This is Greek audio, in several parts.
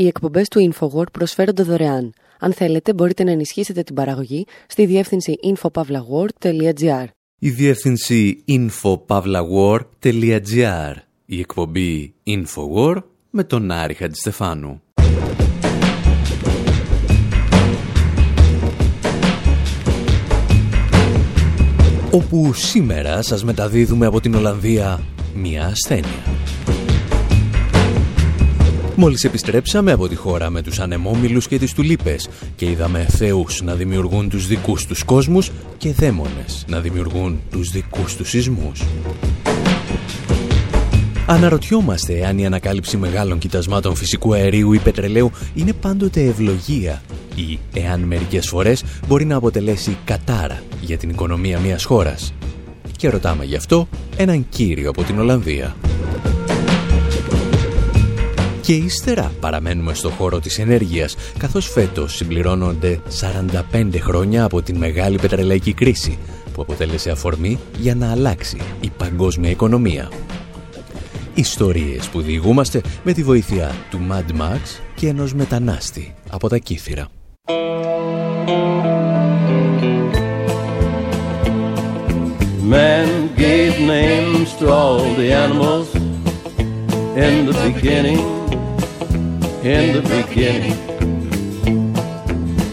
Οι εκπομπές του InfoWord προσφέρονται δωρεάν. Αν θέλετε, μπορείτε να ενισχύσετε την παραγωγή στη διεύθυνση infopavlagor.gr. Η διεύθυνση infopavlagor.gr. Η εκπομπή InfoWord με τον Άρη Χατζηστεφάνου. Όπου σήμερα σας μεταδίδουμε από την Ολλανδία μια ασθένεια. Μόλις επιστρέψαμε από τη χώρα με τους ανεμόμυλους και τις τουλίπες και είδαμε θεούς να δημιουργούν τους δικούς τους κόσμους και δαίμονες να δημιουργούν τους δικούς τους σεισμούς. Αναρωτιόμαστε αν η ανακάλυψη μεγάλων κοιτασμάτων φυσικού αερίου ή πετρελαίου είναι πάντοτε ευλογία ή εάν μερικές φορές μπορεί να αποτελέσει κατάρα για την οικονομία μιας χώρας. Και ρωτάμε γι' αυτό έναν κύριο από την Ολλανδία. Και ύστερα παραμένουμε στο χώρο της ενέργειας, καθώς φέτος συμπληρώνονται 45 χρόνια από την μεγάλη πετρελαϊκή κρίση, που αποτέλεσε αφορμή για να αλλάξει η παγκόσμια οικονομία. Ιστορίες που διηγούμαστε με τη βοήθεια του Mad Max και ενός μετανάστη από τα Κύθυρα. Man gave names to all the animals in the beginning, in the beginning.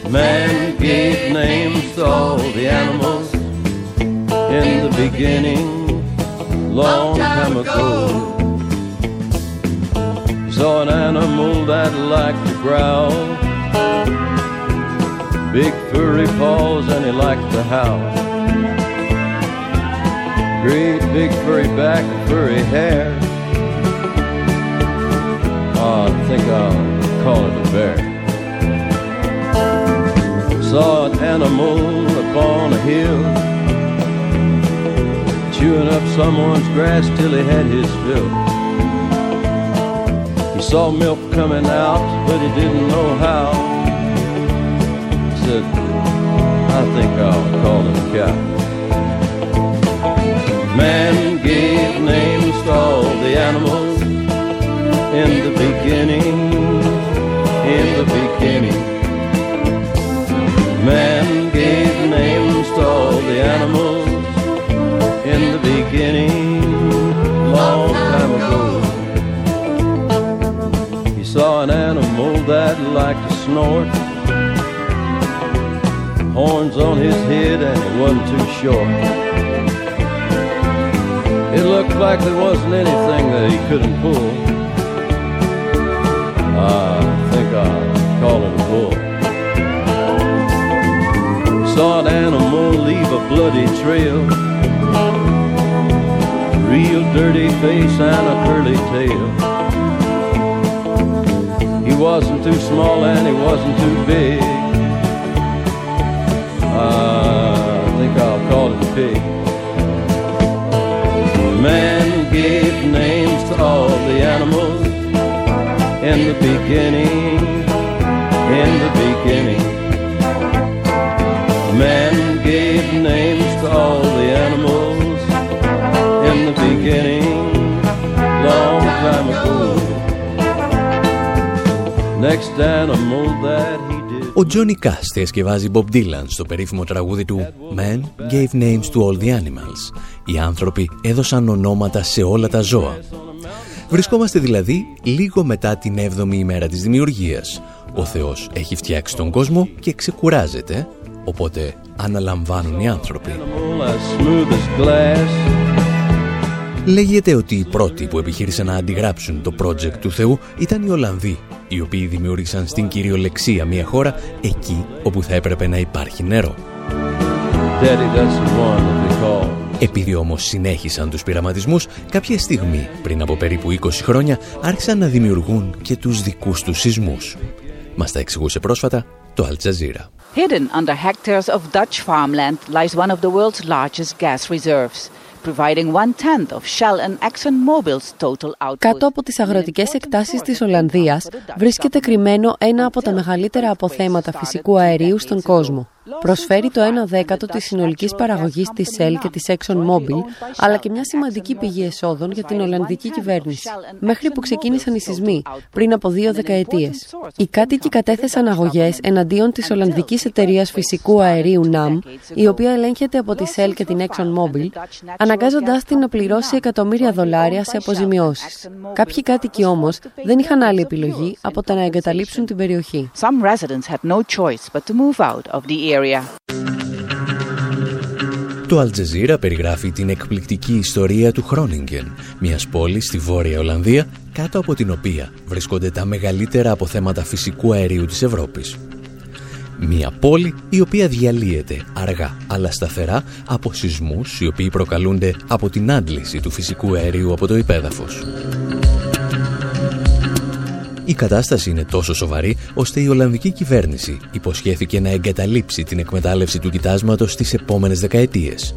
Man gave names to all the animals in the beginning, long time ago. Saw an animal that liked to growl, big furry paws, and he liked to howl. Great big furry back and furry hair. Think I'll call it a bear. Saw an animal upon a hill, chewing up someone's grass till he had his fill. He saw milk coming out, but he didn't know how. He said, I think I'll call it a cow. Man gave names to all the animals in the beginning, in the beginning. Man gave names to all the animals in the beginning, long time ago. He saw an animal that liked to snort, horns on his head and it wasn't too short. It looked like there wasn't anything that he couldn't pull. I think I'll call it a bull. Saw an animal leave a bloody trail. Real dirty face and a curly tail. He wasn't too small and he wasn't too big. I think I'll call it a pig. Man gave names to all the animals in the beginning, in the beginning. Man gave names to all the animals in the beginning, long time ago. Next animal that he did. Ο Τζόνι Κάς διασκευάζει Bob Dylan στο περίφημο τραγούδι του Man gave names to all the animals. Οι άνθρωποι έδωσαν ονόματα σε όλα τα ζώα. Βρισκόμαστε δηλαδή λίγο μετά την 7η ημέρα της δημιουργίας. Ο Θεός έχει φτιάξει τον κόσμο και ξεκουράζεται, οπότε αναλαμβάνουν οι άνθρωποι. Λέγεται ότι οι πρώτοι που επιχείρησαν να αντιγράψουν το project του Θεού ήταν οι Ολλανδοί, οι οποίοι δημιούργησαν στην κυριολεξία μια χώρα εκεί όπου θα έπρεπε να υπάρχει νερό. Επειδή όμως συνέχισαν τους πειραματισμούς, κάποια στιγμή πριν από περίπου 20 χρόνια άρχισαν να δημιουργούν και τους δικούς τους σεισμούς. Μας τα εξηγούσε πρόσφατα το Al Jazeera. Hidden under hectares of Dutch farmland lies one of the world's largest gas reserves. Κάτω από τις αγροτικές εκτάσεις της Ολλανδίας βρίσκεται κρυμμένο ένα από τα μεγαλύτερα αποθέματα φυσικού αερίου στον κόσμο. Προσφέρει το 1 δέκατο της συνολικής παραγωγής της Shell και της ExxonMobil, αλλά και μια σημαντική πηγή εσόδων για την Ολλανδική κυβέρνηση. Μέχρι που ξεκίνησαν οι σεισμοί, πριν από δύο δεκαετίες. Οι κάτοικοι κατέθεσαν αγωγές εναντίον της Ολλανδικής εταιρείας φυσικού αερίου NAM, η οποία ελέγχεται από τη Shell και την ExxonMobil, αναγκάζοντάς την να πληρώσει εκατομμύρια δολάρια σε αποζημιώσεις. Κάποιοι κάτοικοι όμως δεν είχαν άλλη επιλογή από το να εγκαταλείψουν την περιοχή. Το Αλτζεζίρα περιγράφει την εκπληκτική ιστορία του Χρόνιγκεν, μιας πόλης στη Βόρεια Ολλανδία, κάτω από την οποία βρίσκονται τα μεγαλύτερα αποθέματα φυσικού αερίου της Ευρώπης. Μια πόλη η οποία διαλύεται αργά αλλά σταθερά από σεισμούς οι οποίοι προκαλούνται από την άντληση του φυσικού αερίου από το υπέδαφος. Η κατάσταση είναι τόσο σοβαρή, ώστε η Ολλανδική κυβέρνηση υποσχέθηκε να εγκαταλείψει την εκμετάλλευση του κοιτάσματος στις επόμενες δεκαετίες.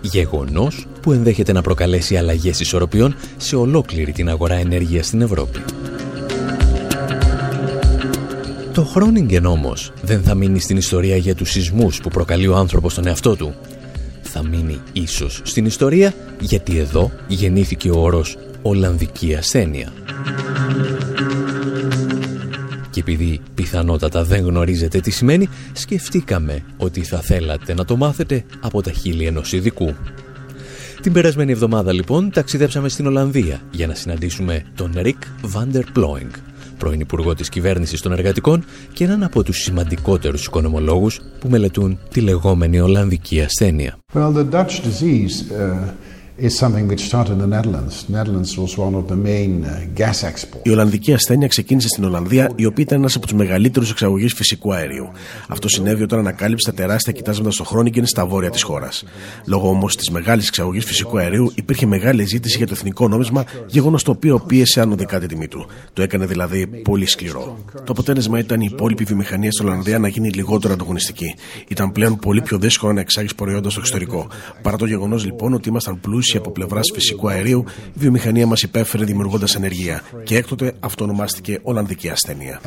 Γεγονός που ενδέχεται να προκαλέσει αλλαγές ισορροπιών σε ολόκληρη την αγορά ενέργειας στην Ευρώπη. Το Χρόνιγκεν όμως δεν θα μείνει στην ιστορία για τους σεισμούς που προκαλεί ο άνθρωπος στον εαυτό του. Θα μείνει ίσως στην ιστορία γιατί εδώ γεννήθηκε ο όρος Ολλανδική ασθένεια. Και επειδή πιθανότατα δεν γνωρίζετε τι σημαίνει, σκεφτήκαμε ότι θα θέλατε να το μάθετε από τα χείλη ενός ειδικού. Την περασμένη εβδομάδα λοιπόν ταξιδέψαμε στην Ολλανδία για να συναντήσουμε τον Ρικ Βάντερ Πλόινγκ, πρώην Υπουργό της Κυβέρνησης των Εργατικών και έναν από τους σημαντικότερους οικονομολόγους που μελετούν τη λεγόμενη Ολλανδική ασθένεια. Well, the Dutch disease, uh... Η Ολλανδική ασθένεια ξεκίνησε στην Ολλανδία, η οποία ήταν ένας από τους μεγαλύτερους εξαγωγείς φυσικού αερίου. Αυτό συνέβη όταν ανακάλυψε τα τεράστια κοιτάσματα στο Χρόνικεν στα βόρεια της χώρας. Λόγω όμως της μεγάλης εξαγωγής φυσικού αερίου, υπήρχε μεγάλη ζήτηση για το εθνικό νόμισμα, γεγονός το οποίο πίεσε ανωδικά τη τιμή του. Το έκανε δηλαδή πολύ σκληρό. Το αποτέλεσμα ήταν η υπόλοιπη βιομηχανία στην Ολλανδία να γίνει λιγότερο ανταγωνιστική. Ήταν πλέον πολύ πιο δύσκολο να εξάγεις προϊόντα στο εξωτερικό. Παρά το γεγονός λοιπόν ότι ήμασταν πλούσιοι από πλευράς φυσικού αερίου, η βιομηχανία μας υπέφερε δημιουργώντας ενεργεία. Και έκτοτε αυτό ονομάστηκε Ολλανδική ασθένεια.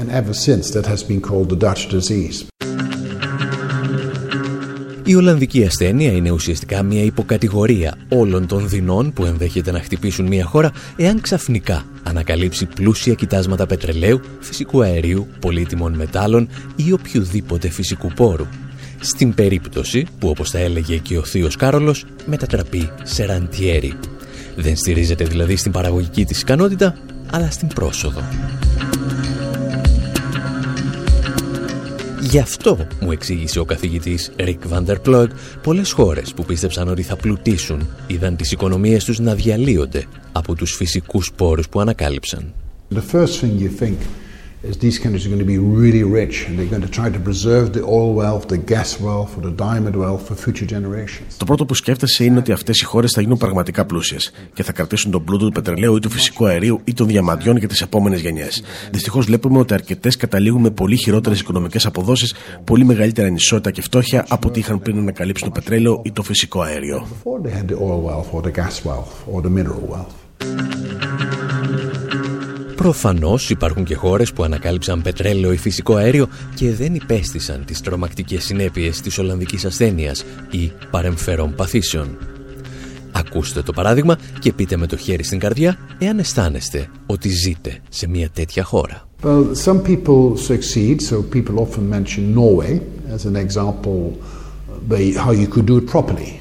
Η Ολλανδική ασθένεια είναι ουσιαστικά μια υποκατηγορία όλων των δεινών που ενδέχεται να χτυπήσουν μια χώρα εάν ξαφνικά ανακαλύψει πλούσια κοιτάσματα πετρελαίου, φυσικού αερίου, πολύτιμων μετάλλων ή οποιοδήποτε φυσικού πόρου στην περίπτωση που όπως θα έλεγε και ο θείος Κάρολος μετατραπεί σε ραντιέρι. Δεν στηρίζεται δηλαδή στην παραγωγική της ικανότητα, αλλά στην πρόσοδο. Γι' αυτό, μου εξήγησε ο καθηγητής Ρικ Βαντερπλόγκ, πολλές χώρες που πίστεψαν ότι θα πλουτίσουν είδαν τις οικονομίες τους να διαλύονται από τους φυσικούς πόρους που ανακάλυψαν. The first thing you think is these countries are going to be really rich and they're going to try to preserve the oil wealth, the gas wealth, or the diamond wealth for future generations. Το πρώτο που σκέφτεσαι είναι ότι αυτές οι χώρες θα γίνουν πραγματικά πλούσιες και θα κρατήσουν τον πλούτο του πετρελαίου ή του φυσικού αερίου ή των διαμαντιών για τις επόμενες γενιές. Δυστυχώς βλέπουμε ότι αρκετές καταλήγουν με πολύ χειρότερες οικονομικές αποδόσεις, πολύ μεγαλύτερη ανισότητα και φτώχεια από ό,τι είχαν πριν να ανακαλύψουν το πετρέλαιο ή το φυσικό αέριο. Προφανώς υπάρχουν και χώρες που ανακάλυψαν πετρέλαιο ή φυσικό αέριο και δεν υπέστησαν τις τρομακτικές συνέπειες της Ολλανδικής ασθένειας ή παρεμφερών παθήσεων. Ακούστε το παράδειγμα και πείτε με το χέρι στην καρδιά εάν αισθάνεστε ότι ζείτε σε μια τέτοια χώρα. Well, some people succeed, so people often mention Norway as an example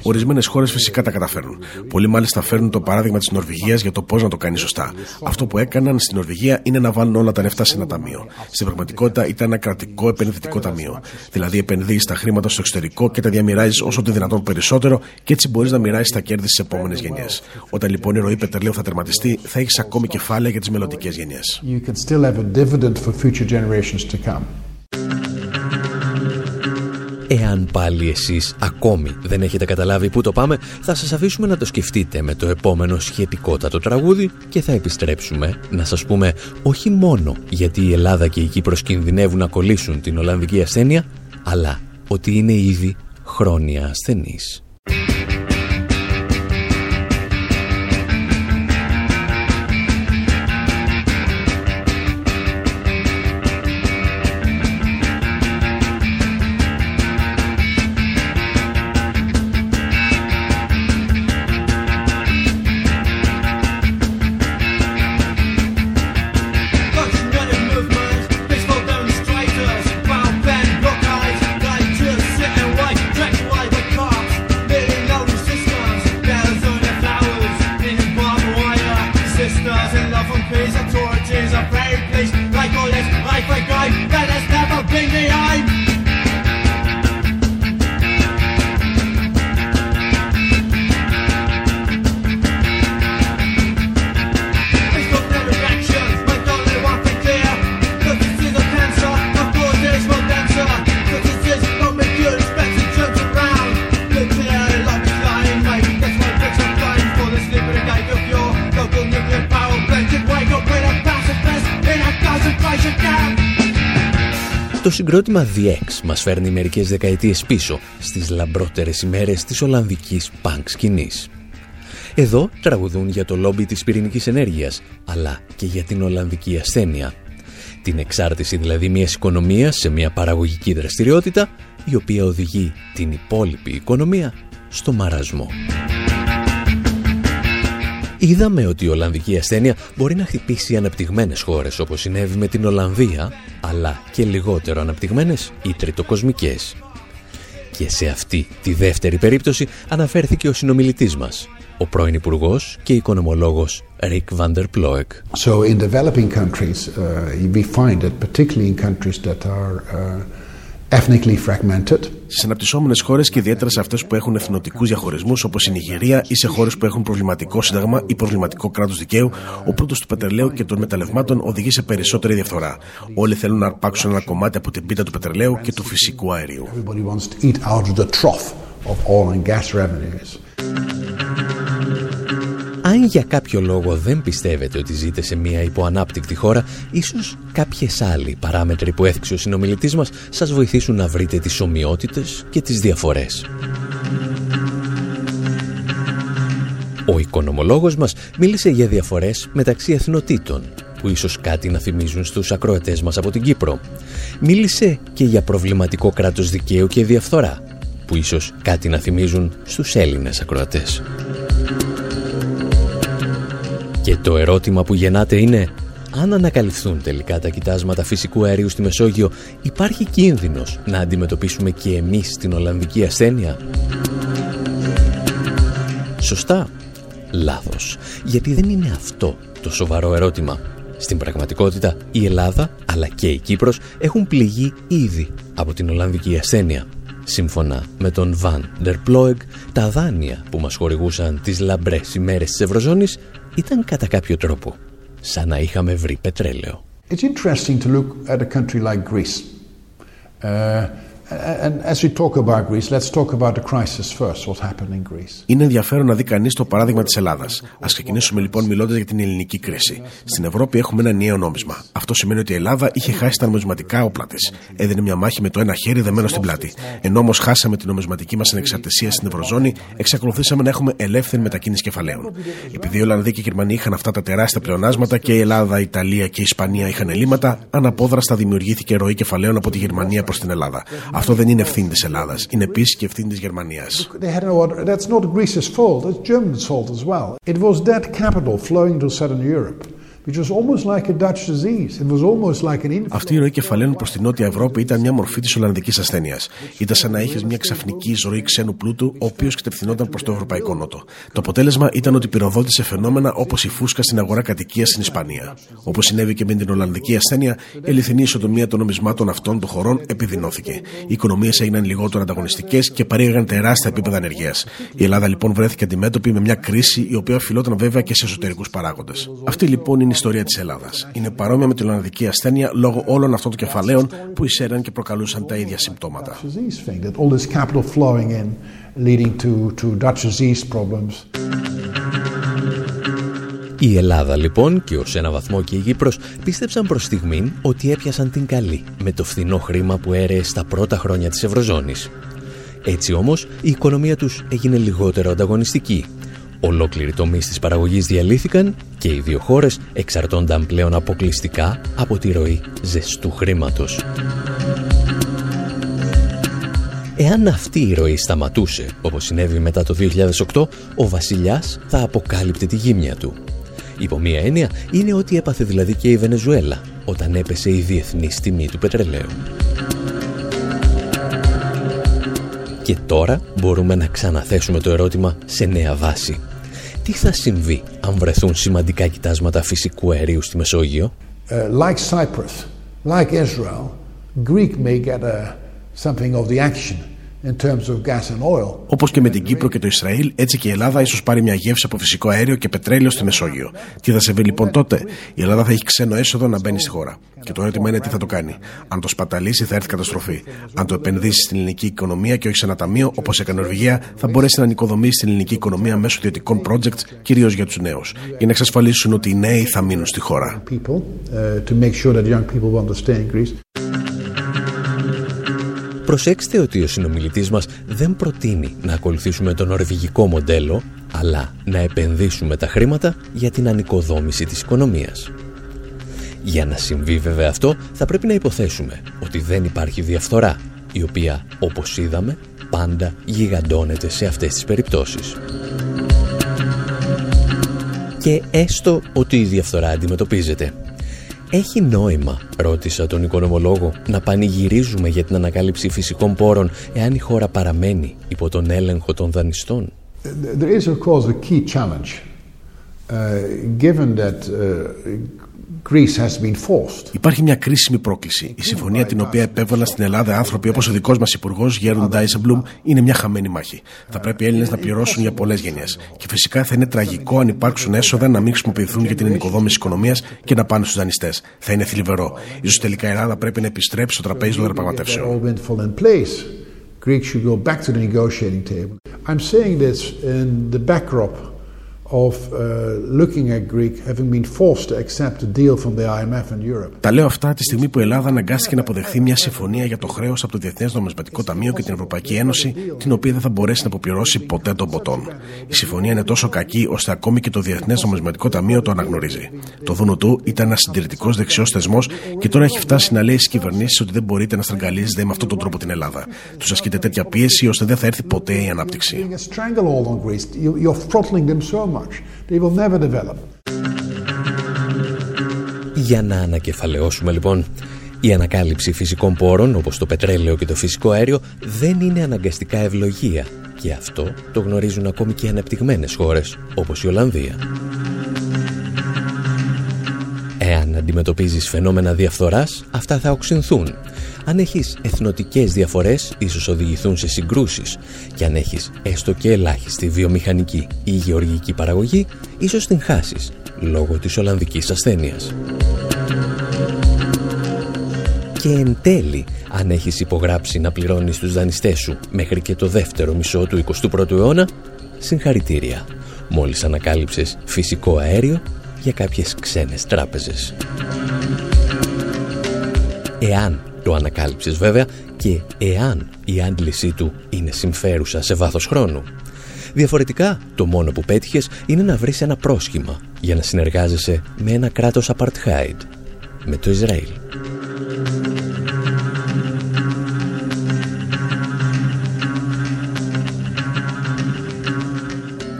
Ορισμένες χώρες φυσικά τα καταφέρνουν. Πολλοί μάλιστα φέρνουν το παράδειγμα της Νορβηγίας για το πώς να το κάνει σωστά. Αυτό που έκαναν στην Νορβηγία είναι να βάλουν όλα τα λεφτά σε ένα ταμείο. Στην πραγματικότητα ήταν ένα κρατικό επενδυτικό ταμείο. Δηλαδή επενδύεις τα χρήματα στο εξωτερικό και τα διαμοιράζεις όσο το δυνατόν περισσότερο και έτσι μπορείς να μοιράσει τα κέρδη στις επόμενες γενιές. Όταν λοιπόν η ροή πετρελαίου θα τερματιστεί, θα έχεις ακόμη κεφάλαια για τις μελλοντικές γενιές. Εάν πάλι εσείς ακόμη δεν έχετε καταλάβει πού το πάμε, θα σας αφήσουμε να το σκεφτείτε με το επόμενο σχετικότατο τραγούδι και θα επιστρέψουμε να σας πούμε όχι μόνο γιατί η Ελλάδα και η Κύπρος κινδυνεύουν να κολλήσουν την Ολλανδική ασθένεια, αλλά ότι είναι ήδη χρόνια ασθενής. Συγκρότημα The X μας φέρνει μερικές δεκαετίες πίσω στις λαμπρότερες ημέρες της Ολλανδικής πανκ σκηνής. Εδώ τραγουδούν για το λόμπι της πυρηνικής ενέργειας, αλλά και για την Ολλανδική ασθένεια. Την εξάρτηση δηλαδή μιας οικονομίας σε μια παραγωγική δραστηριότητα, η οποία οδηγεί την υπόλοιπη οικονομία στο μαρασμό. Είδαμε ότι η Ολλανδική ασθένεια μπορεί να χτυπήσει αναπτυγμένες χώρες όπως συνέβη με την Ολλανδία, αλλά και λιγότερο αναπτυγμένες ή τριτοκοσμικές. Και σε αυτή τη δεύτερη περίπτωση αναφέρθηκε ο συνομιλητής μας, ο πρώην υπουργός και οικονομολόγος Rick van der Ploeg. So in developing countries, uh, we find that particularly in countries that are uh, ethnically fragmented. Στις αναπτυσσόμενες χώρες και ιδιαίτερα σε αυτές που έχουν εθνοτικούς διαχωρισμούς, όπως η Νιγηρία, ή σε χώρες που έχουν προβληματικό σύνταγμα ή προβληματικό κράτος δικαίου, ο πρώτος του πετρελαίου και των μεταλλευμάτων οδηγεί σε περισσότερη διαφθορά. Όλοι θέλουν να αρπάξουν ένα κομμάτι από την πίτα του πετρελαίου και του φυσικού αερίου. Αν για κάποιο λόγο δεν πιστεύετε ότι ζείτε σε μια υποανάπτυκτη χώρα, ίσως κάποιες άλλοι παράμετροι που έθιξε ο συνομιλητής μας σας βοηθήσουν να βρείτε τις ομοιότητες και τις διαφορές. Ο οικονομολόγος μας μίλησε για διαφορές μεταξύ εθνοτήτων, που ίσως κάτι να θυμίζουν στους ακροατές μας από την Κύπρο. Μίλησε και για προβληματικό κράτος δικαίου και διαφθορά, που ίσως κάτι να θυμίζουν στους Έλληνες ακροατές. Και το ερώτημα που γεννάται είναι αν ανακαλυφθούν τελικά τα κοιτάσματα φυσικού αερίου στη Μεσόγειο, υπάρχει κίνδυνος να αντιμετωπίσουμε και εμείς την Ολλανδική ασθένεια; Σωστά. Λάθος. Γιατί δεν είναι αυτό το σοβαρό ερώτημα. Στην πραγματικότητα, η Ελλάδα αλλά και η Κύπρος έχουν πληγεί ήδη από την Ολλανδική ασθένεια. Σύμφωνα με τον Βαν Ντερ Πλόεγ, τα δάνεια που μας χορηγούσαν τις λαμπρές ημέρες της Ευρωζώνης ήταν κατά κάποιο τρόπο σαν να είχαμε βρει πετρέλαιο. It's interesting to look at a country like Greece. Uh, είναι ενδιαφέρον να δει κανείς το παράδειγμα της Ελλάδας. Α ξεκινήσουμε λοιπόν μιλώντας για την ελληνική κρίση. Στην Ευρώπη έχουμε ένα νέο νόμισμα. Αυτό σημαίνει ότι η Ελλάδα είχε χάσει τα νομισματικά όπλα της. Έδινε μια μάχη με το ένα χέρι δεμένο στην πλάτη. Ενώ όμως χάσαμε την νομισματική μας ανεξαρτησία στην Ευρωζώνη, εξακολουθήσαμε να έχουμε ελεύθερη μετακίνηση κεφαλαίων. Επειδή οι Ολλανδοί και οι Γερμανοί είχαν αυτά τα τεράστια πλεονάσματα και η Ελλάδα, η Ιταλία και η Ισπανία είχαν ελλείμματα, αναπόδραστα δημιουργήθηκε ροή κεφαλαίων από τη Γερμανία προς την Ελλάδα. Αυτό δεν είναι ευθύνη της Ελλάδας. Είναι επίσης και ευθύνη της Γερμανίας. Αυτή η ροή κεφαλαίων προς την Νότια Ευρώπη ήταν μια μορφή της Ολλανδικής ασθένειας. Ήταν σαν να είχε μια ξαφνική ζωή ξένου πλούτου, ο οποίος κατευθυνόταν προς το Ευρωπαϊκό Νότο. Το αποτέλεσμα ήταν ότι πυροδότησε φαινόμενα όπως η φούσκα στην αγορά κατοικίας στην Ισπανία. Όπως συνέβη και με την Ολλανδική ασθένεια, η αληθινή ισοτομία των νομισμάτων αυτών των χωρών επιδεινώθηκε. Οι οικονομίες έγιναν λιγότερο ανταγωνιστικές και παρήγαγαν τεράστια επίπεδα ανεργίας. Η Ελλάδα λοιπόν βρέθηκε αντιμέτωπη με μια κρίση η οποία οφειλόταν βέβαια και σε εσωτερικούς παράγοντες. Αυτή λοιπόν είναι ιστορία της Ελλάδας. Είναι παρόμοια με την Ολλανδική ασθένεια λόγω όλων αυτών των κεφαλαίων που εισέραν και προκαλούσαν τα ίδια συμπτώματα. Η Ελλάδα λοιπόν και ως ένα βαθμό και η Κύπρος πίστεψαν προς στιγμήν ότι έπιασαν την καλή με το φθηνό χρήμα που έρεε στα πρώτα χρόνια της Ευρωζώνης. Έτσι όμως η οικονομία τους έγινε λιγότερο ανταγωνιστική Ολόκληροι τομείς της παραγωγής διαλύθηκαν και οι δύο χώρες εξαρτώνταν πλέον αποκλειστικά από τη ροή ζεστού χρήματος. Εάν αυτή η ροή σταματούσε, όπως συνέβη μετά το 2008, ο βασιλιάς θα αποκάλυπτε τη γύμνια του. Υπό μία έννοια είναι ότι έπαθε δηλαδή και η Βενεζουέλα όταν έπεσε η διεθνή τιμή του πετρελαίου. Και τώρα μπορούμε να ξαναθέσουμε το ερώτημα σε νέα βάση τι θα συμβεί αν βρεθούν σημαντικά κοιτάσματα φυσικού αερίου στη Μεσόγειο; Uh, like Cyprus, like Israel, Greek may get a, something of the action Όπως και με την Κύπρο και το Ισραήλ, έτσι και η Ελλάδα ίσως πάρει μια γεύση από φυσικό αέριο και πετρέλαιο στη Μεσόγειο. Τι θα συμβεί λοιπόν τότε, η Ελλάδα θα έχει ξένο έσοδο να μπαίνει στη χώρα. Και το ερώτημα είναι τι θα το κάνει. Αν το σπαταλήσει, θα έρθει καταστροφή. Αν το επενδύσει στην ελληνική οικονομία και όχι σε ένα ταμείο, όπως έκανε η Νορβηγία, θα μπορέσει να νοικοδομήσει την ελληνική οικονομία μέσω ιδιωτικών projects, κυρίως για τους νέους, για να εξασφαλίσουν ότι οι νέοι θα μείνουν στη χώρα. Προσέξτε ότι ο συνομιλητής μας δεν προτείνει να ακολουθήσουμε το νορβηγικό μοντέλο, αλλά να επενδύσουμε τα χρήματα για την ανοικοδόμηση της οικονομίας. Για να συμβεί βέβαια αυτό, θα πρέπει να υποθέσουμε ότι δεν υπάρχει διαφθορά, η οποία, όπως είδαμε, πάντα γιγαντώνεται σε αυτές τις περιπτώσεις. Και έστω ότι η διαφθορά αντιμετωπίζεται. Έχει νόημα, ρώτησα τον οικονομολόγο, να πανηγυρίζουμε για την ανακάλυψη φυσικών πόρων εάν η χώρα παραμένει υπό τον έλεγχο των δανειστών. There is of course a key challenge, uh, given that uh, Υπάρχει μια κρίσιμη πρόκληση. Η συμφωνία την οποία επέβαλαν στην Ελλάδα άνθρωποι όπως ο δικός μας υπουργός Γέρουν Ντάισεμπλουμ είναι μια χαμένη μάχη. Θα πρέπει οι Έλληνες να πληρώσουν για πολλές γενιές. Και φυσικά θα είναι τραγικό αν υπάρξουν έσοδα να μην χρησιμοποιηθούν για την ενοικοδόμηση οικονομίας και να πάνε στους δανειστές. Θα είναι θλιβερό. σω τελικά η Ελλάδα πρέπει να επιστρέψει στο τραπέζι των διαπραγματεύσεων. Greeks should go back to the negotiating table. I'm saying this in the backdrop τα λέω αυτά τη στιγμή που η Ελλάδα αναγκάστηκε να αποδεχθεί μια συμφωνία για το χρέος από το Διεθνές Νομισματικό Ταμείο και την Ευρωπαϊκή Ένωση, την οποία δεν θα μπορέσει να αποπληρώσει ποτέ των ποτών. Η συμφωνία είναι τόσο κακή, ώστε ακόμη και το Διεθνές Νομισματικό Ταμείο το αναγνωρίζει. Το δούνο του ήταν ένας συντηρητικός δεξιός θεσμός και τώρα έχει φτάσει να λέει στις κυβερνήσεις ότι δεν μπορείτε να στραγγαλίζετε με αυτόν τον τρόπο την Ελλάδα. Τους ασκείται τέτοια πίεση ώστε δεν θα έρθει ποτέ η ανάπτυξη. They will never develop. Για να ανακεφαλαιώσουμε λοιπόν, η ανακάλυψη φυσικών πόρων όπως το πετρέλαιο και το φυσικό αέριο δεν είναι αναγκαστικά ευλογία και αυτό το γνωρίζουν ακόμη και οι ανεπτυγμένες χώρες όπως η Ολλανδία. Εάν αντιμετωπίζεις φαινόμενα διαφθοράς, αυτά θα οξυνθούν αν έχεις εθνοτικές διαφορές, ίσως οδηγηθούν σε συγκρούσεις. Και αν έχεις έστω και ελάχιστη βιομηχανική ή γεωργική παραγωγή, ίσως την χάσεις, λόγω της Ολλανδικής ασθένειας. Και εν τέλει, αν έχεις υπογράψει να πληρώνεις τους δανειστές σου μέχρι και το δεύτερο μισό του 21ου αιώνα, συγχαρητήρια. Μόλις ανακάλυψες φυσικό αέριο για κάποιες ξένες τράπεζες. Εάν το ανακάλυψες βέβαια και εάν η άντλησή του είναι συμφέρουσα σε βάθος χρόνου. Διαφορετικά, το μόνο που πέτυχες είναι να βρεις ένα πρόσχημα για να συνεργάζεσαι με ένα κράτος apartheid, με το Ισραήλ.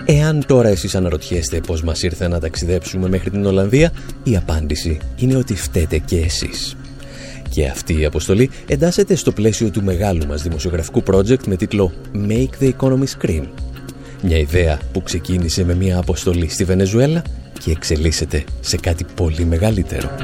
Εάν τώρα εσείς αναρωτιέστε πώς μας ήρθε να ταξιδέψουμε μέχρι την Ολλανδία, η απάντηση είναι ότι φταίτε και εσείς. Και αυτή η αποστολή εντάσσεται στο πλαίσιο του μεγάλου μας δημοσιογραφικού project με τίτλο Make the Economy Scream. Μια ιδέα που ξεκίνησε με μια αποστολή στη Βενεζουέλα και εξελίσσεται σε κάτι πολύ μεγαλύτερο.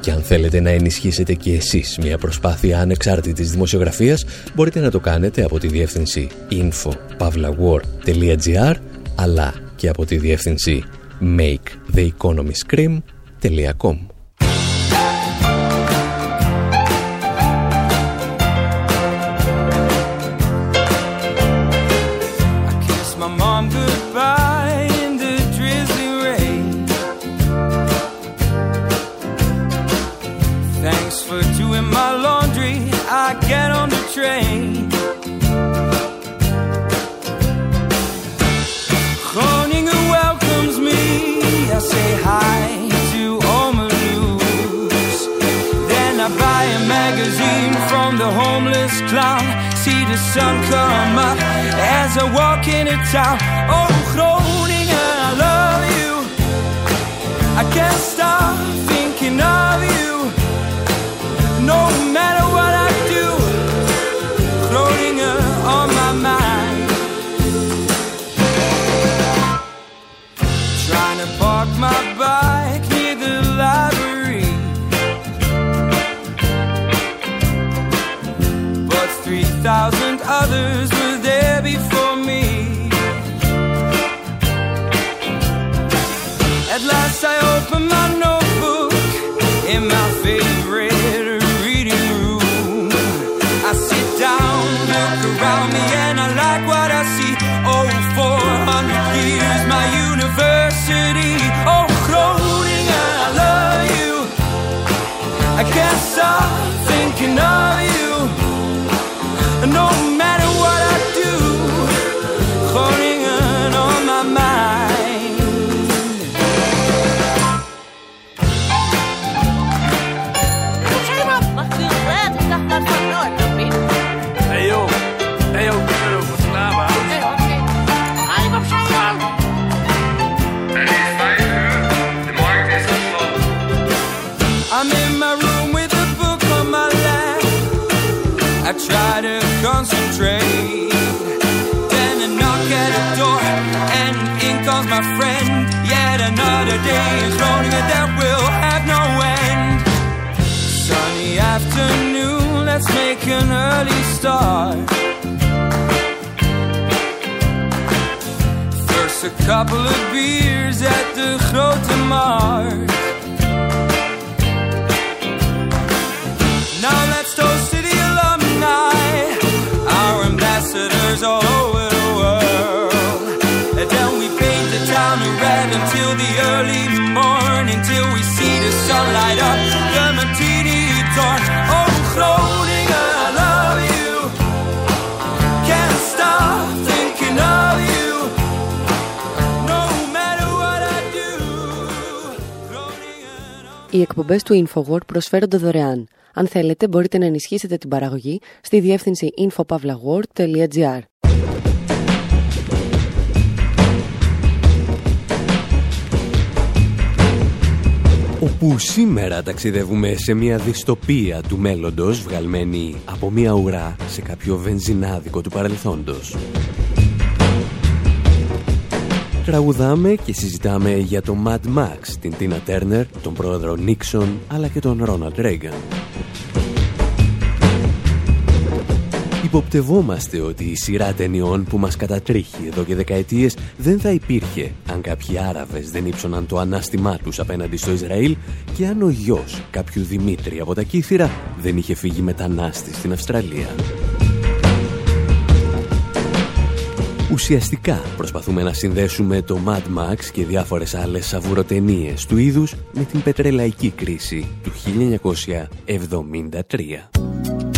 Και αν θέλετε να ενισχύσετε και εσείς μια προσπάθεια ανεξάρτητης δημοσιογραφίας, μπορείτε να το κάνετε από τη διεύθυνση info.pavlawar.gr αλλά και από τη διεύθυνση maketheeconomyscream.com doing my laundry, I get on the train. Groningen welcomes me, I say hi to all. Then I buy a magazine from the homeless clown. See the sun come up as I walk into town. Oh, Groningen, I love you. I can't stop thinking of you. my bike near the library. But 3,000 others were there before me. At last I opened my notebook in my favorite reading room. I sit down, look around me, and I like what I see. Oh, 400 years, my university. I can't stop Groningen. Οι εκπομπές του InfoWord προσφέρονται δωρεάν. Αν θέλετε μπορείτε να ενισχύσετε την παραγωγή στη διεύθυνση infopavlagor.gr όπου σήμερα ταξιδεύουμε σε μια δυστοπία του μέλλοντος βγαλμένη από μια ουρά σε κάποιο βενζινάδικο του παρελθόντος. Τραγουδάμε και συζητάμε για τον Mad Max, την Τίνα Τέρνερ, τον πρόεδρο Νίξον αλλά και τον Ρόναλντ Ρέγκαν. Υποπτευόμαστε ότι η σειρά ταινιών που μας κατατρίχει εδώ και δεκαετίες δεν θα υπήρχε αν κάποιοι Άραβες δεν ύψωναν το ανάστημά τους απέναντι στο Ισραήλ και αν ο γιος κάποιου Δημήτρη από τα Κύθυρα δεν είχε φύγει μετανάστη στην Αυστραλία. Ουσιαστικά προσπαθούμε να συνδέσουμε το Mad Max και διάφορες άλλες σαβουροτενίες του είδους με την πετρελαϊκή κρίση του 1973.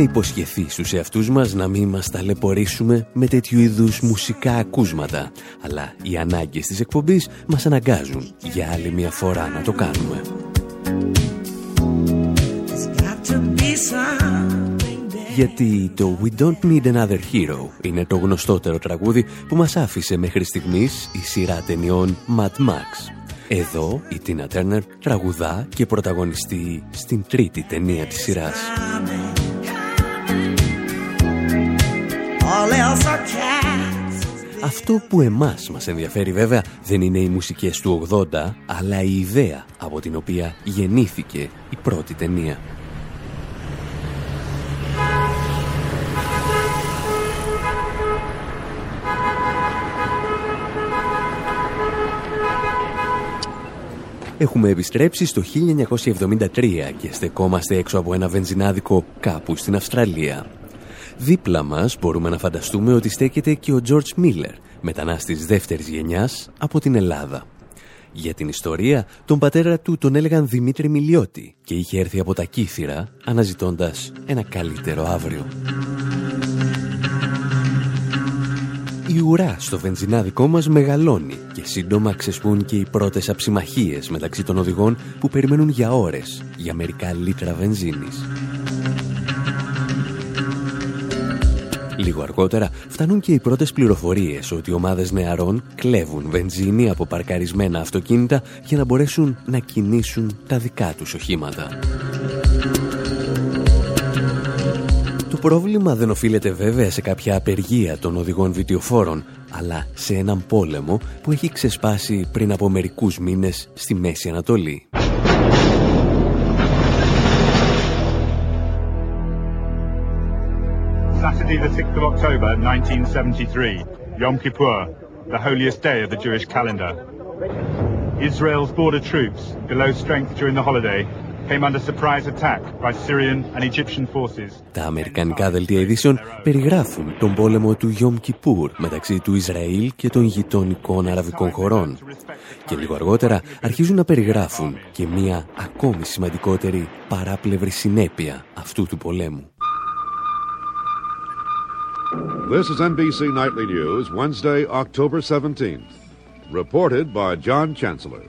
Είχαμε υποσχεθεί στους εαυτούς μας να μην μας ταλαιπωρήσουμε με τέτοιου είδους μουσικά ακούσματα, αλλά οι ανάγκες της εκπομπής μας αναγκάζουν για άλλη μια φορά να το κάνουμε. There's got to be something there. Γιατί το We Don't Need Another Hero είναι το γνωστότερο τραγούδι που μας άφησε μέχρι στιγμής η σειρά ταινιών Mad Max. Εδώ η Τίνα Turner τραγουδά και πρωταγωνιστεί στην τρίτη ταινία της σειράς. Αυτό που εμάς μας ενδιαφέρει βέβαια δεν είναι οι μουσικές του 80, αλλά η ιδέα από την οποία γεννήθηκε η πρώτη ταινία. Έχουμε επιστρέψει στο 1973 και στεκόμαστε έξω από ένα βενζινάδικο κάπου στην Αυστραλία. Δίπλα μας μπορούμε να φανταστούμε ότι στέκεται και ο George Miller, μετανάστης δεύτερης γενιάς από την Ελλάδα. Για την ιστορία, τον πατέρα του τον έλεγαν Δημήτρη Μιλιώτη και είχε έρθει από τα Κύθυρα αναζητώντας ένα καλύτερο αύριο. Η ουρά στο βενζινάδικό μας μεγαλώνει και σύντομα ξεσπούν και οι πρώτες αψιμαχίες μεταξύ των οδηγών που περιμένουν για ώρες για μερικά λίτρα βενζίνης. Λίγο αργότερα φτάνουν και οι πρώτες πληροφορίες ότι ομάδες νεαρών κλέβουν βενζίνη από παρκαρισμένα αυτοκίνητα για να μπορέσουν να κινήσουν τα δικά τους οχήματα. Το πρόβλημα δεν οφείλεται βέβαια σε κάποια απεργία των οδηγών βιτιοφόρων, αλλά σε έναν πόλεμο που έχει ξεσπάσει πριν από μερικούς μήνες στη Μέση Ανατολή. Saturday, the 6th of October 1973, Yom Kippur, the holiest day of the Jewish calendar. Israel's border troops, below strength during the holiday, came under surprise attack by Syrian and Egyptian forces. Τα αμερικανικά δελτία ειδήσεων περιγράφουν τον πόλεμο του Γιόμ Κιπούρ μεταξύ του Ισραήλ και των γειτονικών αραβικών χωρών. Και λίγο αργότερα αρχίζουν να περιγράφουν και μία ακόμη σημαντικότερη παράπλευρη συνέπεια αυτού του πολέμου. This is NBC Nightly News, Wednesday, October 17th. Reported by John Chancellor.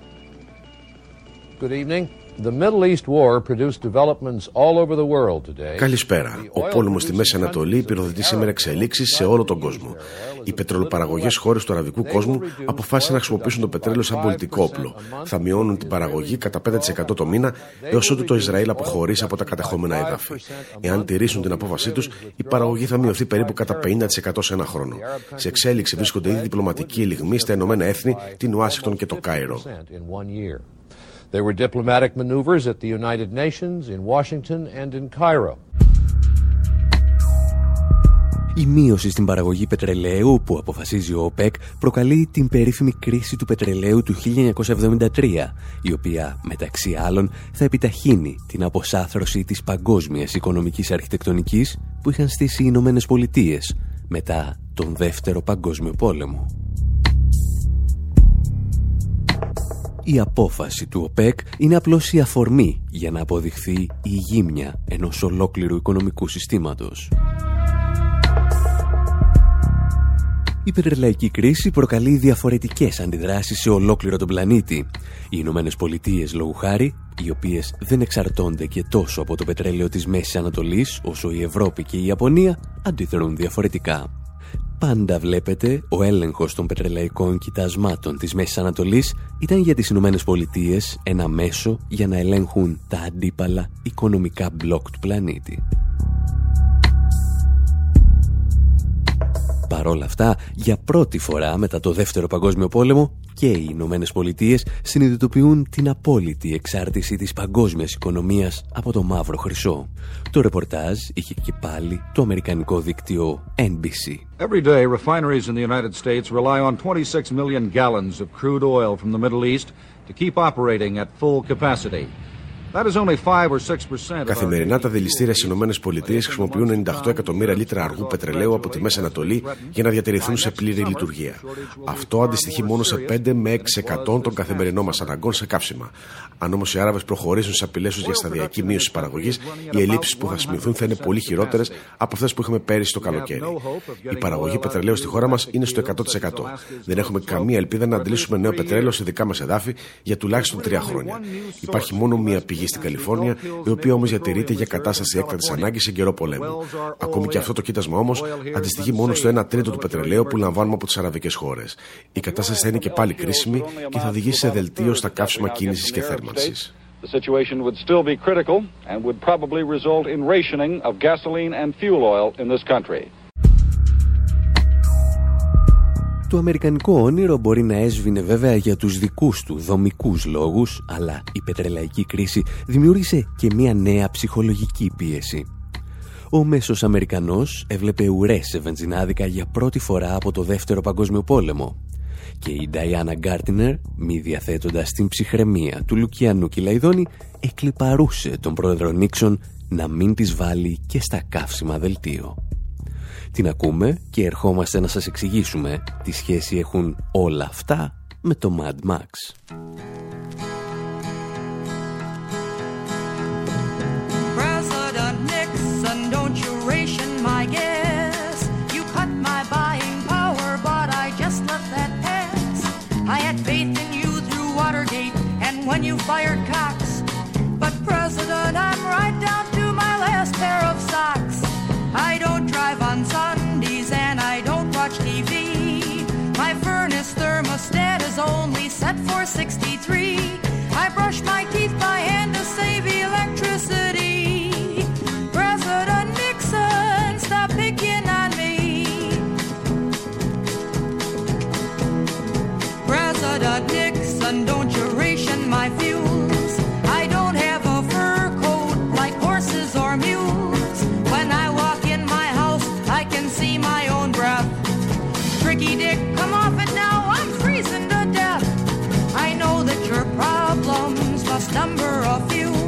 Good evening. The Middle East War produced developments all over the world today. Καλησπέρα. Ο πόλεμος στη Μέση Ανατολή πυροδοτεί σήμερα εξελίξεις σε όλο τον κόσμο. Οι πετρελοπαραγωγές χώρες του αραβικού κόσμου αποφάσισαν να χρησιμοποιήσουν το πετρέλαιο σαν πολιτικό όπλο. Θα μειώνουν την παραγωγή κατά 5% το μήνα έως ότου το Ισραήλ αποχωρήσει από τα κατεχόμενα έδαφη. Εάν τηρήσουν την απόφασή τους, η παραγωγή θα μειωθεί περίπου κατά 50% σε ένα χρόνο. Σε εξέλιξη βρίσκονται ήδη διπλωματικοί ελιγμοί στα Ηνωμένα Έθνη, την Ουάσιγκτον και το Κάιρο. There were diplomatic maneuvers at the United Nations, in Washington and in Cairo. Η μείωση στην παραγωγή πετρελαίου που αποφασίζει ο ΟΠΕΚ προκαλεί την περίφημη κρίση του πετρελαίου του 1973, η οποία μεταξύ άλλων θα επιταχύνει την αποσάθρωση της παγκόσμιας οικονομικής αρχιτεκτονικής που είχαν στήσει οι Ηνωμένες Πολιτείες μετά τον Δεύτερο Παγκόσμιο Πόλεμο. Η απόφαση του ΟΠΕΚ είναι απλώς η αφορμή για να αποδειχθεί η γύμνια ενός ολόκληρου οικονομικού συστήματος. Η πετρελαϊκή κρίση προκαλεί διαφορετικές αντιδράσεις σε ολόκληρο τον πλανήτη. Οι Ηνωμένες Πολιτείες λόγου χάρη, οι οποίες δεν εξαρτώνται και τόσο από το πετρέλαιο της Μέσης Ανατολής όσο η Ευρώπη και η Ιαπωνία, αντιδρούν διαφορετικά. Πάντα βλέπετε, ο έλεγχος των πετρελαϊκών κοιτασμάτων της Μέσης Ανατολής ήταν για τις Ηνωμένες Πολιτείες ένα μέσο για να ελέγχουν τα αντίπαλα οικονομικά μπλοκ του πλανήτη. Παρ' όλα αυτά, για πρώτη φορά μετά το Δεύτερο Παγκόσμιο Πόλεμο και οι Ηνωμένες Πολιτείες συνειδητοποιούν την απόλυτη εξάρτηση της παγκόσμιας οικονομίας από το μαύρο χρυσό. Το ρεπορτάζ είχε και πάλι το αμερικανικό δίκτυο NBC. Every day, refineries in the United States rely on 26 million gallons of crude oil from the Middle East to keep operating at full capacity. That is only 5 or 6% Καθημερινά τα δηληστήρια στις ΗΠΑ χρησιμοποιούν 98 εκατομμύρια λίτρα αργού πετρελαίου από τη Μέση Ανατολή για να διατηρηθούν σε πλήρη λειτουργία. Αυτό αντιστοιχεί μόνο σε 5 με 6% των καθημερινών μας αναγκών σε καύσιμα. Αν όμως οι Άραβες προχωρήσουν σε απειλέ του για σταδιακή μείωση παραγωγής, οι ελλείψεις που θα σημειωθούν θα είναι πολύ χειρότερες από αυτές που είχαμε πέρυσι το καλοκαίρι. Η παραγωγή πετρελαίου στη χώρα μας είναι στο 100%. Δεν έχουμε καμία ελπίδα να αντλήσουμε νέο πετρέλαιο σε δικά μας εδάφη για τουλάχιστον τρία χρόνια. Υπάρχει μόνο μία πηγή στην Καλιφόρνια, η οποία όμως διατηρείται για κατάσταση έκτακτη ανάγκης σε καιρό πολέμου. Ακόμη και αυτό το κοίτασμα όμως αντιστοιχεί μόνο στο 1 τρίτο του πετρελαίου που λαμβάνουμε από τις αραβικές χώρες. Η κατάσταση θα είναι και πάλι κρίσιμη και θα οδηγήσει σε δελτίο στα καύσιμα κίνησης και θέρμανσης. The situation would still be critical and would probably result in rationing of gasoline and fuel oil in this country. Το αμερικανικό όνειρο μπορεί να έσβηνε βέβαια για τους δικούς του δομικούς λόγους, αλλά η πετρελαϊκή κρίση δημιούργησε και μια νέα ψυχολογική πίεση. Ο μέσος Αμερικανός έβλεπε ουρές σε βενζινάδικα για πρώτη φορά από το Δεύτερο Παγκόσμιο Πόλεμο. Και η Νταϊάννα Γκάρτινερ, μη διαθέτοντας την ψυχραιμία του Λουκιανού Κιλαϊδόνη, εκλυπαρούσε τον πρόεδρο Νίξον να μην τις βάλει και στα καύσιμα δελτίο. Την ακούμε και ερχόμαστε να σας εξηγήσουμε τι σχέση έχουν όλα αυτά με το Mad Max. President Nixon, don't you ration my gas? You cut my buying power, but I just let that pass. I had faith in you through Watergate and when you fired Cox. But President, I'm right down to my last pair of socks. I don't drive on Sundays and I don't watch TV. My furnace thermostat is only set for 63. I brush my teeth by hand to save electricity. President Nixon, stop picking on me. President Nixon, don't you ration my fuels. number of you.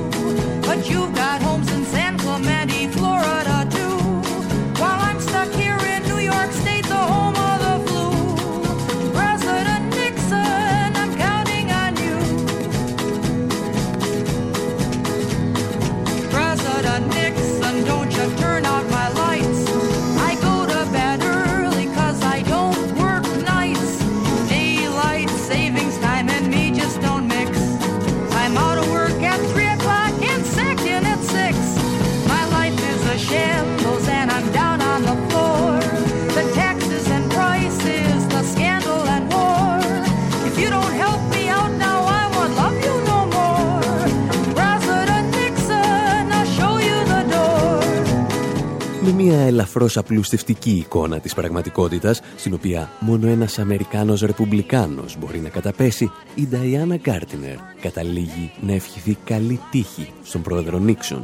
Μια ελαφρώς απλουστευτική εικόνα της πραγματικότητας, στην οποία μόνο ένας Αμερικάνος Ρεπουμπλικάνος μπορεί να καταπέσει, η Νταϊάννα Γκάρτινερ καταλήγει να ευχηθεί καλή τύχη στον πρόεδρο Νίξον.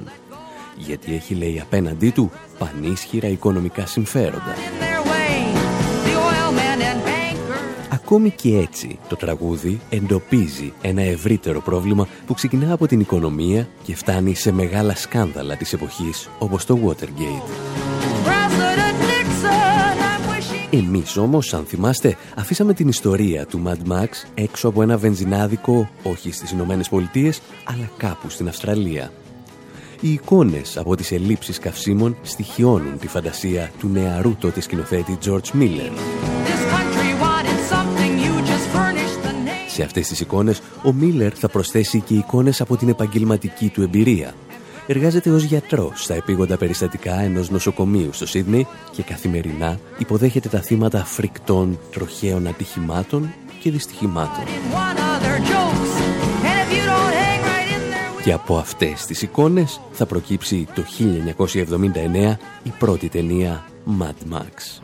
Γιατί έχει λέει απέναντί του πανίσχυρα οικονομικά συμφέροντα. Their way, the oil men and bankers. Ακόμη και έτσι το τραγούδι εντοπίζει ένα ευρύτερο πρόβλημα που ξεκινά από την οικονομία και φτάνει σε μεγάλα σκάνδαλα της εποχής όπως το Watergate. Εμείς όμως, αν θυμάστε, αφήσαμε την ιστορία του Mad Max έξω από ένα βενζινάδικο, όχι στις Ηνωμένες Πολιτείες, αλλά κάπου στην Αυστραλία. Οι εικόνες από τις ελλείψεις καυσίμων στοιχειώνουν τη φαντασία του νεαρού τότε σκηνοθέτη George Miller. This country wanted something, you just furnished the name. Σε αυτές τις εικόνες, ο Μίλλερ θα προσθέσει και εικόνες από την επαγγελματική του εμπειρία. Εργάζεται ως γιατρός στα επίγοντα περιστατικά ενός νοσοκομείου στο Σίδνεϊ και καθημερινά υποδέχεται τα θύματα φρικτών τροχαίων ατυχημάτων και δυστυχημάτων. One other jokes. And if you don't hang right in there with Και από αυτές τις εικόνες θα προκύψει το 1979 η πρώτη ταινία Mad Max.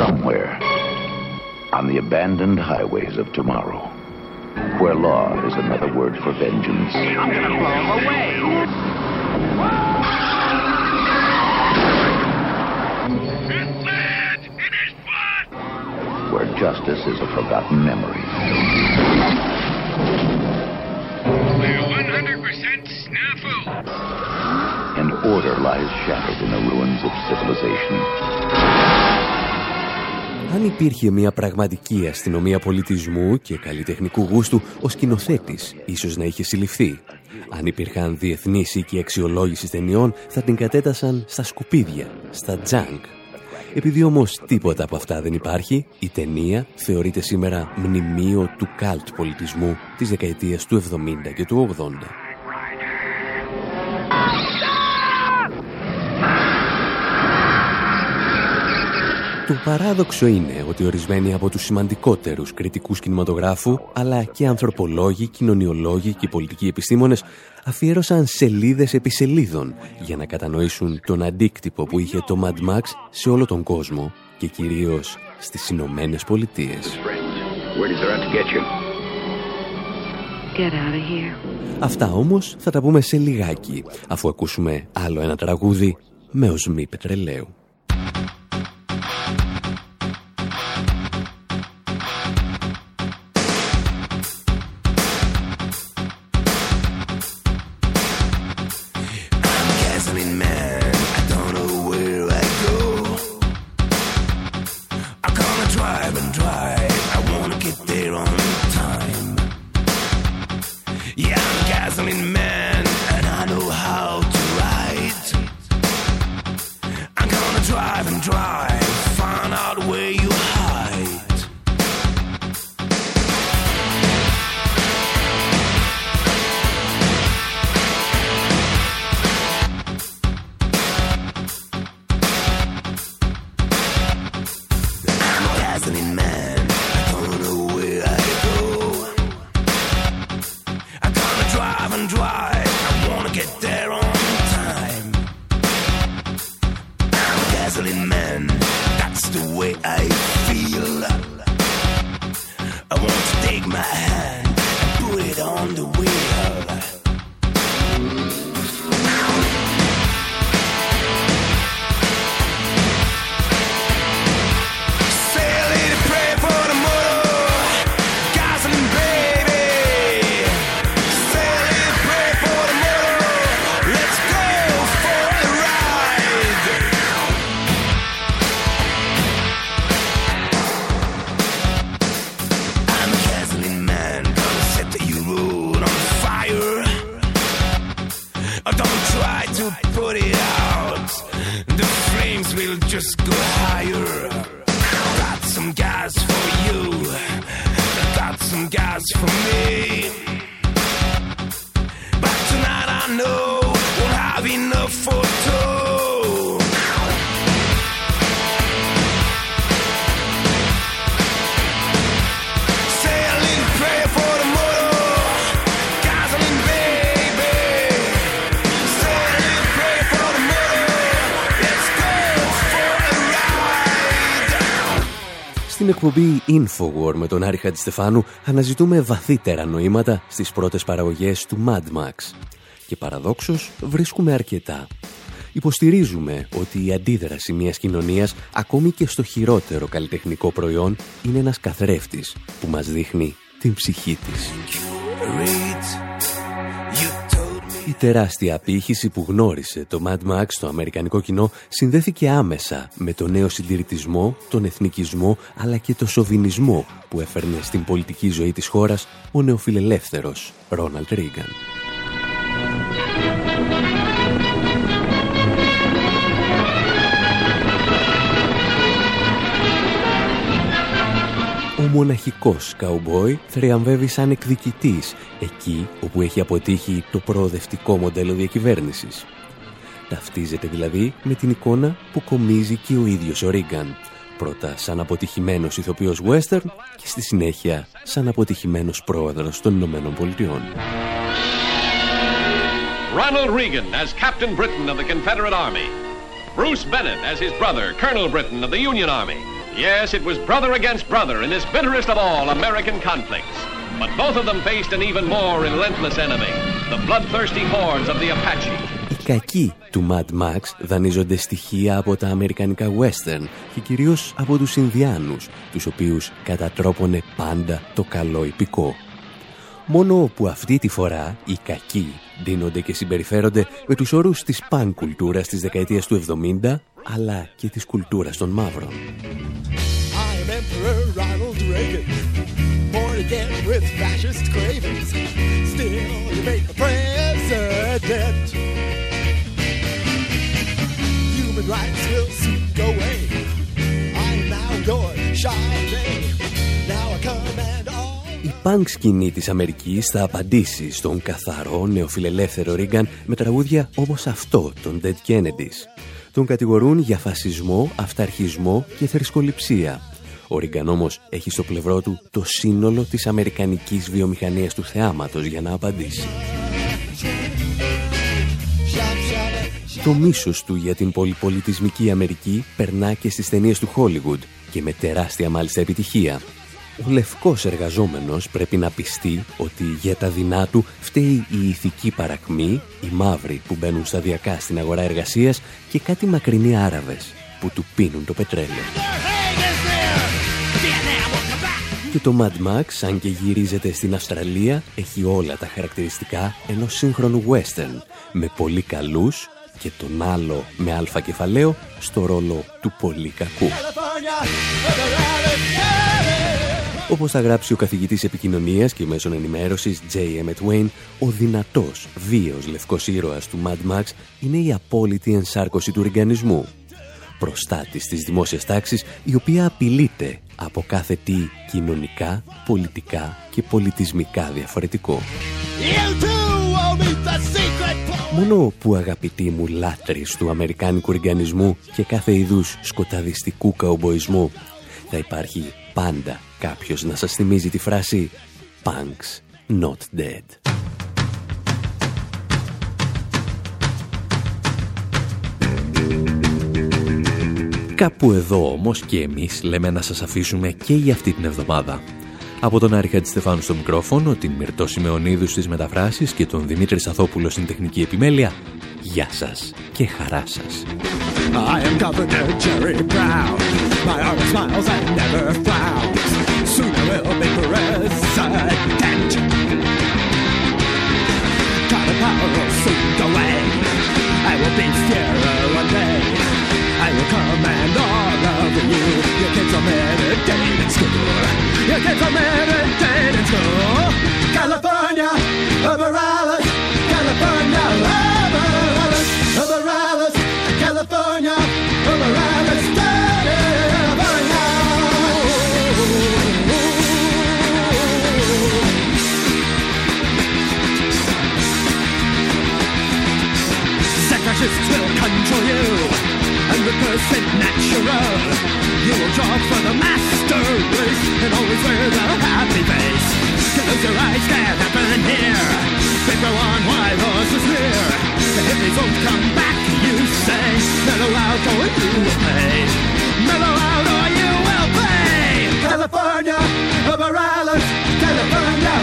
Somewhere on the abandoned highways of tomorrow, where law is another word for vengeance. I'm gonna blow him away. Where justice is a forgotten memory. And order lies shattered in the ruins of civilization. Αν υπήρχε μια πραγματική αστυνομία πολιτισμού και καλλιτεχνικού γούστου, ο σκηνοθέτης ίσως να είχε συλληφθεί. Αν υπήρχαν διεθνείς οίκοι αξιολόγησης ταινιών, θα την κατέτασαν στα σκουπίδια, στα τζάνκ. Επειδή όμως τίποτα από αυτά δεν υπάρχει, η ταινία θεωρείται σήμερα μνημείο του καλτ πολιτισμού της δεκαετίας του 70 και του 80. Το παράδοξο είναι ότι ορισμένοι από τους σημαντικότερους κριτικούς κινηματογράφου, αλλά και ανθρωπολόγοι, κοινωνιολόγοι και πολιτικοί επιστήμονες, αφιέρωσαν σελίδες επί σελίδων για να κατανοήσουν τον αντίκτυπο που είχε το Mad Max σε όλο τον κόσμο και κυρίως στις Ηνωμένες Πολιτείες. Where does there have to get you? Get out of here. Αυτά όμως θα τα πούμε σε λιγάκι, αφού ακούσουμε άλλο ένα τραγούδι με οσμή πετρελαίου. Στην εκπομπή Infowar με τον Άρη Χατζηστεφάνου αναζητούμε βαθύτερα νοήματα στις πρώτες παραγωγές του Mad Max. Και παραδόξως βρίσκουμε αρκετά. Υποστηρίζουμε ότι η αντίδραση μιας κοινωνίας, ακόμη και στο χειρότερο καλλιτεχνικό προϊόν, είναι ένας καθρέφτης που μας δείχνει την ψυχή της. Η τεράστια απήχηση που γνώρισε το Mad Max στο αμερικανικό κοινό συνδέθηκε άμεσα με το νέο συντηρητισμό, τον εθνικισμό αλλά και το σοβινισμό που έφερνε στην πολιτική ζωή της χώρας ο νεοφιλελεύθερος Ρόναλτ Ρίγκαν. Μοναχικός καουμπόι θριαμβεύει σαν εκδικητής εκεί όπου έχει αποτύχει το προοδευτικό μοντέλο διακυβέρνησης. Ταυτίζεται δηλαδή με την εικόνα που κομίζει και ο ίδιος ο Ρίγκαν. Πρώτα σαν αποτυχημένος ηθοποιός western και στη συνέχεια σαν αποτυχημένος πρόεδρος των Ηνωμένων Πολιτειών. Ronald Reagan as Captain Britain of the Confederate Army. Bruce Bennett as his brother, Colonel Britain of the Union Army. Yes, it was brother against brother in this bitterest of all American conflicts. But both of them faced an even more relentless enemy, the bloodthirsty hordes of the Apache. Οι κακοί του Mad Max δανείζονται στοιχεία από τα αμερικανικά western και κυρίως από τους Ινδιάνους, τους οποίους κατατρόπωνε πάντα το καλό υπηκό. Μόνο που αυτή τη φορά οι κακοί δίνονται και συμπεριφέρονται με τους όρους της παν κουλτούρας της δεκαετίας του 70, αλλά και της κουλτούρας των μαύρων. Η πανκ σκηνή της Αμερικής θα απαντήσει στον καθαρό νεοφιλελεύθερο Ρίγκαν με τραγούδια όπως αυτό των Dead Kennedys. Τον κατηγορούν για φασισμό, αυταρχισμό και θρησκοληψία. Ο Ρίγκαν όμως έχει στο πλευρό του το σύνολο της αμερικανικής βιομηχανίας του θεάματος για να απαντήσει. το μίσος του για την πολυπολιτισμική Αμερική περνά και στις ταινίες του Hollywood και με τεράστια μάλιστα επιτυχία. Ο λευκός εργαζόμενος πρέπει να πιστεί ότι για τα δεινά του φταίει η ηθική παρακμή, οι μαύροι που μπαίνουν σταδιακά στην αγορά εργασίας και κάτι μακρινοί Άραβες που του πίνουν το πετρέλαιο. Και το Mad Max, αν και γυρίζεται στην Αυστραλία, έχει όλα τα χαρακτηριστικά ενός σύγχρονου western, με πολύ καλούς και τον άλλο με αλφα κεφαλαίο στο ρόλο του πολύ κακού. Όπως θα γράψει ο καθηγητής επικοινωνίας και μέσων ενημέρωσης J. Emmett Wayne, ο δυνατός, βίος λευκός ήρωας του Mad Max είναι η απόλυτη ενσάρκωση του οργανισμού. Προστάτης της δημόσιας τάξης, η οποία απειλείται από κάθε τι κοινωνικά, πολιτικά και πολιτισμικά διαφορετικό. Μόνο που αγαπητοί μου λάτρεις του αμερικάνικου οργανισμού και κάθε είδους σκοταδιστικού καουμποϊσμού θα υπάρχει πάντα κάποιος να σας θυμίζει τη φράση «Punks not dead». Κάπου εδώ όμως και εμείς λέμε να σας αφήσουμε και για αυτή την εβδομάδα. Από τον Άρη Στεφάνου στο μικρόφωνο, την Μυρτώ Σιμεωνίδου στις μεταφράσεις και τον Δημήτρη Σαθόπουλο στην τεχνική επιμέλεια, γεια σας και χαρά σας. I am Governor Jerry Brown. My arm smiles and never frowns. Will be president. Got a power will soon away. I will be fairer one day. I will command all of you. Your kids are meditating in school. Your kids are meditating in school. California, over Fascists will control you and reverse it natural. You will draw for the master race and always wear the happy face. Close your eyes, can't happen here. They go on while horses near. The hippies won't come back, you say. Mellow out or you will pay. Mellow out or you will pay. California, Alice. California.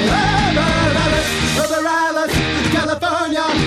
Over Alice. California,